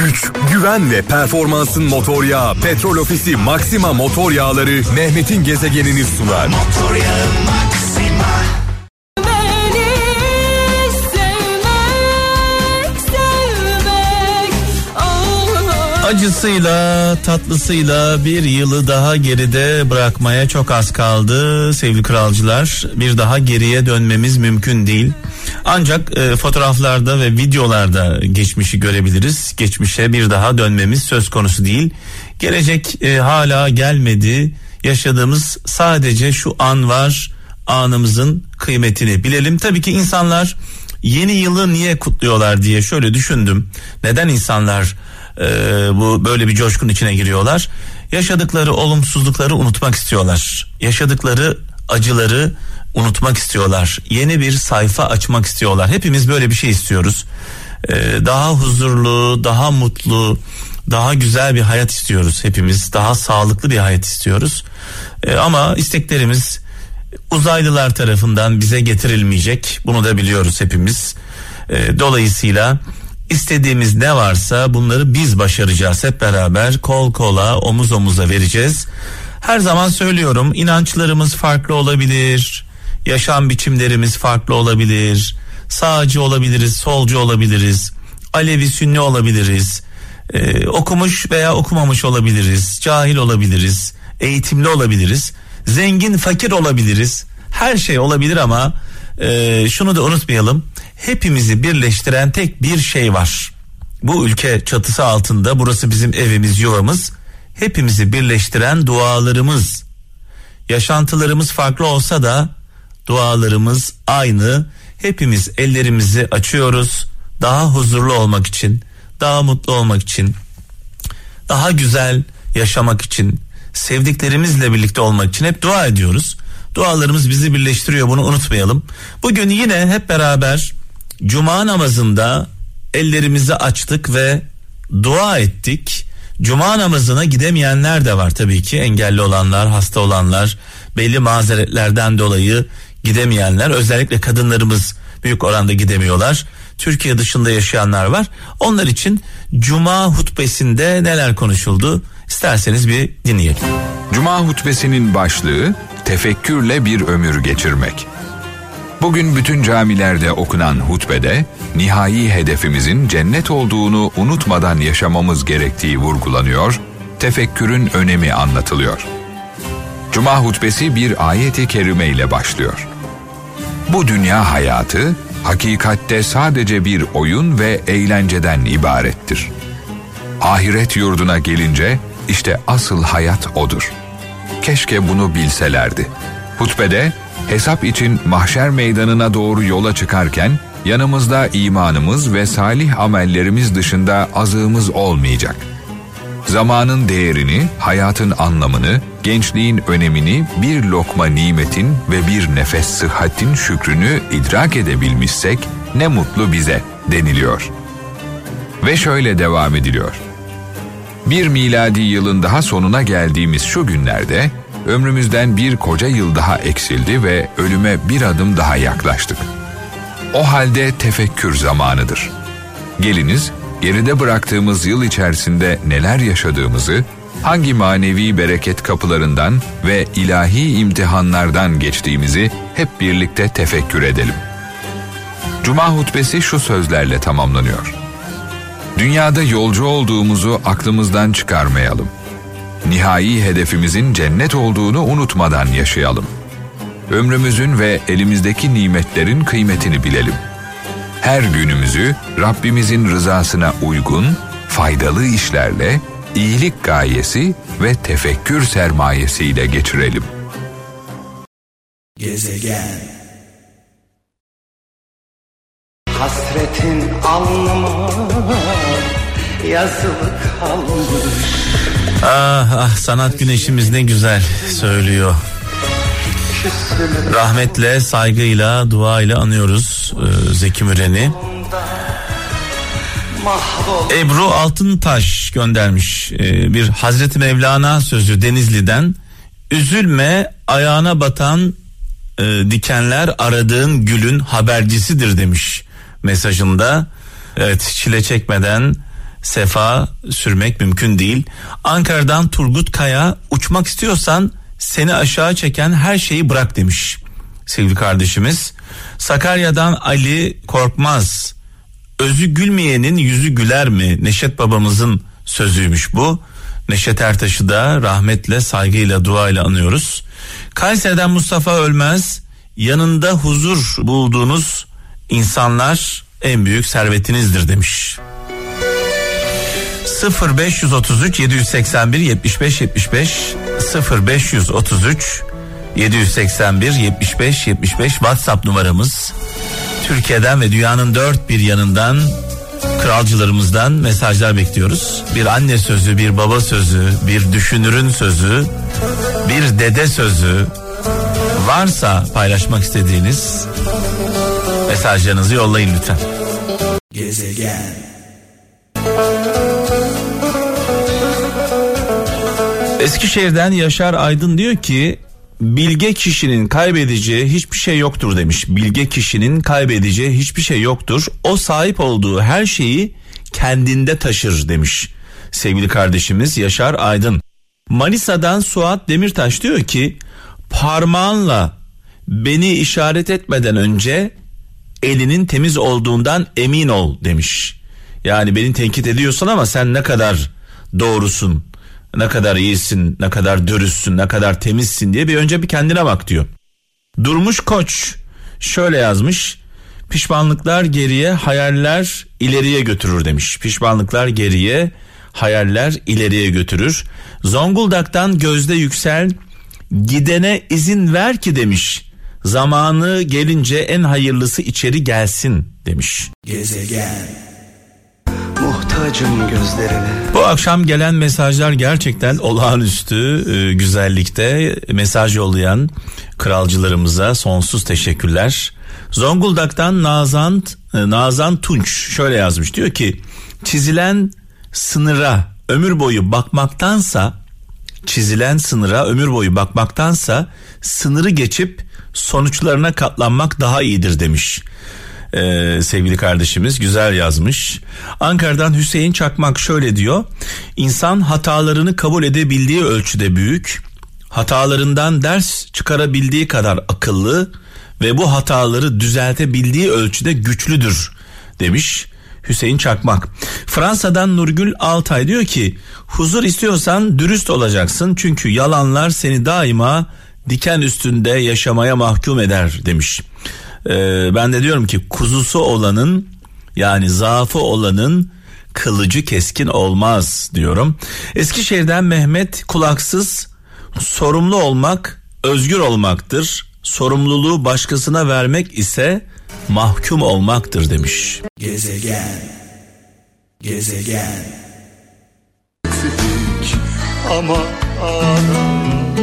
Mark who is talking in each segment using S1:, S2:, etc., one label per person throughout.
S1: güç, güven ve performansın motor yağı Petrol Ofisi Maxima Motor Yağları Mehmet'in gezegenini sunar. Motor yağı
S2: Acısıyla tatlısıyla bir yılı daha geride bırakmaya çok az kaldı sevgili kralcılar. Bir daha geriye dönmemiz mümkün değil. Ancak e, fotoğraflarda ve videolarda geçmişi görebiliriz. Geçmişe bir daha dönmemiz söz konusu değil. Gelecek e, hala gelmedi. Yaşadığımız sadece şu an var. Anımızın kıymetini bilelim. Tabii ki insanlar yeni yılı niye kutluyorlar diye şöyle düşündüm. Neden insanlar e, bu böyle bir coşkun içine giriyorlar. Yaşadıkları olumsuzlukları unutmak istiyorlar. Yaşadıkları acıları unutmak istiyorlar. Yeni bir sayfa açmak istiyorlar. Hepimiz böyle bir şey istiyoruz. E, daha huzurlu, daha mutlu, daha güzel bir hayat istiyoruz hepimiz. Daha sağlıklı bir hayat istiyoruz. E, ama isteklerimiz uzaylılar tarafından bize getirilmeyecek. Bunu da biliyoruz hepimiz. E, dolayısıyla istediğimiz ne varsa bunları biz başaracağız hep beraber kol kola omuz omuza vereceğiz. Her zaman söylüyorum inançlarımız farklı olabilir. Yaşam biçimlerimiz farklı olabilir. Sağcı olabiliriz, solcu olabiliriz. Alevi Sünni olabiliriz. Ee, okumuş veya okumamış olabiliriz. Cahil olabiliriz. Eğitimli olabiliriz. Zengin, fakir olabiliriz. Her şey olabilir ama e, şunu da unutmayalım hepimizi birleştiren tek bir şey var. Bu ülke çatısı altında burası bizim evimiz yuvamız. Hepimizi birleştiren dualarımız. Yaşantılarımız farklı olsa da dualarımız aynı. Hepimiz ellerimizi açıyoruz. Daha huzurlu olmak için, daha mutlu olmak için, daha güzel yaşamak için, sevdiklerimizle birlikte olmak için hep dua ediyoruz. Dualarımız bizi birleştiriyor bunu unutmayalım. Bugün yine hep beraber Cuma namazında ellerimizi açtık ve dua ettik. Cuma namazına gidemeyenler de var tabii ki engelli olanlar, hasta olanlar, belli mazeretlerden dolayı gidemeyenler, özellikle kadınlarımız büyük oranda gidemiyorlar. Türkiye dışında yaşayanlar var. Onlar için Cuma hutbesinde neler konuşuldu? İsterseniz bir dinleyelim.
S3: Cuma hutbesinin başlığı tefekkürle bir ömür geçirmek. Bugün bütün camilerde okunan hutbede nihai hedefimizin cennet olduğunu unutmadan yaşamamız gerektiği vurgulanıyor, tefekkürün önemi anlatılıyor. Cuma hutbesi bir ayeti kerime ile başlıyor. Bu dünya hayatı hakikatte sadece bir oyun ve eğlenceden ibarettir. Ahiret yurduna gelince işte asıl hayat odur. Keşke bunu bilselerdi. Hutbede hesap için mahşer meydanına doğru yola çıkarken yanımızda imanımız ve salih amellerimiz dışında azığımız olmayacak. Zamanın değerini, hayatın anlamını, gençliğin önemini, bir lokma nimetin ve bir nefes sıhhatin şükrünü idrak edebilmişsek ne mutlu bize deniliyor. Ve şöyle devam ediliyor. Bir miladi yılın daha sonuna geldiğimiz şu günlerde ömrümüzden bir koca yıl daha eksildi ve ölüme bir adım daha yaklaştık. O halde tefekkür zamanıdır. Geliniz, geride bıraktığımız yıl içerisinde neler yaşadığımızı, hangi manevi bereket kapılarından ve ilahi imtihanlardan geçtiğimizi hep birlikte tefekkür edelim. Cuma hutbesi şu sözlerle tamamlanıyor. Dünyada yolcu olduğumuzu aklımızdan çıkarmayalım.'' Nihai hedefimizin cennet olduğunu unutmadan yaşayalım. Ömrümüzün ve elimizdeki nimetlerin kıymetini bilelim. Her günümüzü Rabbimizin rızasına uygun, faydalı işlerle, iyilik gayesi ve tefekkür sermayesiyle geçirelim. Gezegen
S2: Hasretin alnıma yazılı kalmış Ah ah sanat güneşimiz ne güzel söylüyor. Rahmetle, saygıyla, duayla anıyoruz e, Zeki Müren'i. Ebru Altıntaş göndermiş e, bir Hazreti Mevlana sözü Denizli'den. Üzülme ayağına batan e, dikenler aradığın gülün habercisidir demiş mesajında. Evet çile çekmeden sefa sürmek mümkün değil. Ankara'dan Turgut Kaya uçmak istiyorsan seni aşağı çeken her şeyi bırak demiş sevgili kardeşimiz. Sakarya'dan Ali Korkmaz özü gülmeyenin yüzü güler mi? Neşet babamızın sözüymüş bu. Neşet Ertaş'ı da rahmetle, saygıyla, duayla anıyoruz. Kayseri'den Mustafa Ölmez, yanında huzur bulduğunuz insanlar en büyük servetinizdir demiş. 0533 781 75 75 0533 781 75 75 WhatsApp numaramız. Türkiye'den ve dünyanın dört bir yanından kralcılarımızdan mesajlar bekliyoruz. Bir anne sözü, bir baba sözü, bir düşünürün sözü, bir dede sözü varsa paylaşmak istediğiniz mesajlarınızı yollayın lütfen. Gezegen. Eskişehir'den Yaşar Aydın diyor ki bilge kişinin kaybedeceği hiçbir şey yoktur demiş. Bilge kişinin kaybedeceği hiçbir şey yoktur. O sahip olduğu her şeyi kendinde taşır demiş. Sevgili kardeşimiz Yaşar Aydın. Manisa'dan Suat Demirtaş diyor ki parmağınla beni işaret etmeden önce elinin temiz olduğundan emin ol demiş. Yani beni tenkit ediyorsun ama sen ne kadar doğrusun ne kadar iyisin, ne kadar dürüstsün, ne kadar temizsin diye bir önce bir kendine bak diyor. Durmuş Koç şöyle yazmış. Pişmanlıklar geriye, hayaller ileriye götürür demiş. Pişmanlıklar geriye, hayaller ileriye götürür. Zonguldak'tan Gözde Yüksel gidene izin ver ki demiş. Zamanı gelince en hayırlısı içeri gelsin demiş. Gezegen muhtacım gözlerine. Bu akşam gelen mesajlar gerçekten olağanüstü e, güzellikte mesaj yollayan kralcılarımıza sonsuz teşekkürler. Zonguldak'tan Nazan e, Nazan Tunç şöyle yazmış diyor ki çizilen sınıra ömür boyu bakmaktansa çizilen sınıra ömür boyu bakmaktansa sınırı geçip sonuçlarına katlanmak daha iyidir demiş e, sevgili kardeşimiz güzel yazmış. Ankara'dan Hüseyin Çakmak şöyle diyor. İnsan hatalarını kabul edebildiği ölçüde büyük, hatalarından ders çıkarabildiği kadar akıllı ve bu hataları düzeltebildiği ölçüde güçlüdür demiş. Hüseyin Çakmak. Fransa'dan Nurgül Altay diyor ki huzur istiyorsan dürüst olacaksın çünkü yalanlar seni daima diken üstünde yaşamaya mahkum eder demiş. Ee, ben de diyorum ki kuzusu olanın yani zaafı olanın kılıcı keskin olmaz diyorum. Eskişehir'den Mehmet kulaksız sorumlu olmak özgür olmaktır. Sorumluluğu başkasına vermek ise mahkum olmaktır demiş. Gezegen
S3: Gezegen ama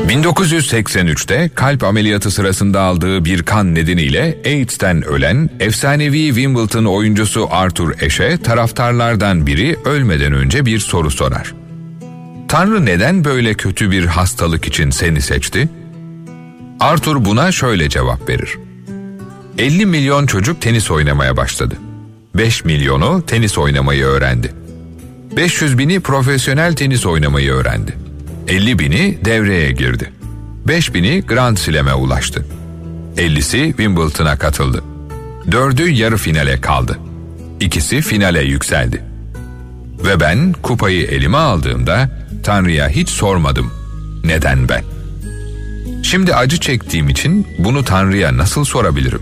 S3: 1983'te kalp ameliyatı sırasında aldığı bir kan nedeniyle AIDS'ten ölen efsanevi Wimbledon oyuncusu Arthur Ashe taraftarlardan biri ölmeden önce bir soru sorar. Tanrı neden böyle kötü bir hastalık için seni seçti? Arthur buna şöyle cevap verir. 50 milyon çocuk tenis oynamaya başladı. 5 milyonu tenis oynamayı öğrendi. 500 bini profesyonel tenis oynamayı öğrendi. 50 bini devreye girdi. 5 bini Grand Slam'e ulaştı. 50'si Wimbledon'a katıldı. Dördü yarı finale kaldı. İkisi finale yükseldi. Ve ben kupayı elime aldığımda Tanrı'ya hiç sormadım. Neden ben? Şimdi acı çektiğim için bunu Tanrı'ya nasıl sorabilirim?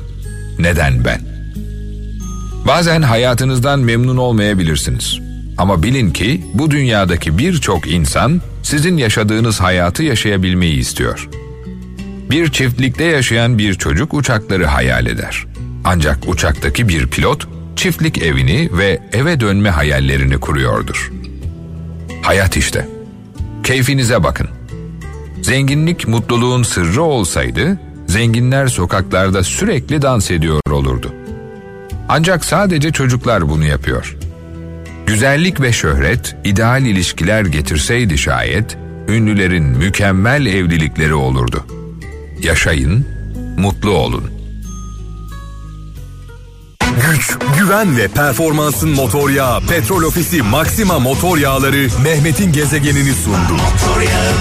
S3: Neden ben? Bazen hayatınızdan memnun olmayabilirsiniz. Ama bilin ki bu dünyadaki birçok insan sizin yaşadığınız hayatı yaşayabilmeyi istiyor. Bir çiftlikte yaşayan bir çocuk uçakları hayal eder. Ancak uçaktaki bir pilot çiftlik evini ve eve dönme hayallerini kuruyordur. Hayat işte. Keyfinize bakın. Zenginlik mutluluğun sırrı olsaydı, zenginler sokaklarda sürekli dans ediyor olurdu. Ancak sadece çocuklar bunu yapıyor. Güzellik ve şöhret, ideal ilişkiler getirseydi şayet, ünlülerin mükemmel evlilikleri olurdu. Yaşayın, mutlu olun.
S1: güç, güven ve performansın motor yağı Petrol Ofisi Maxima motor yağları Mehmet'in gezegenini sundu. Motor yağı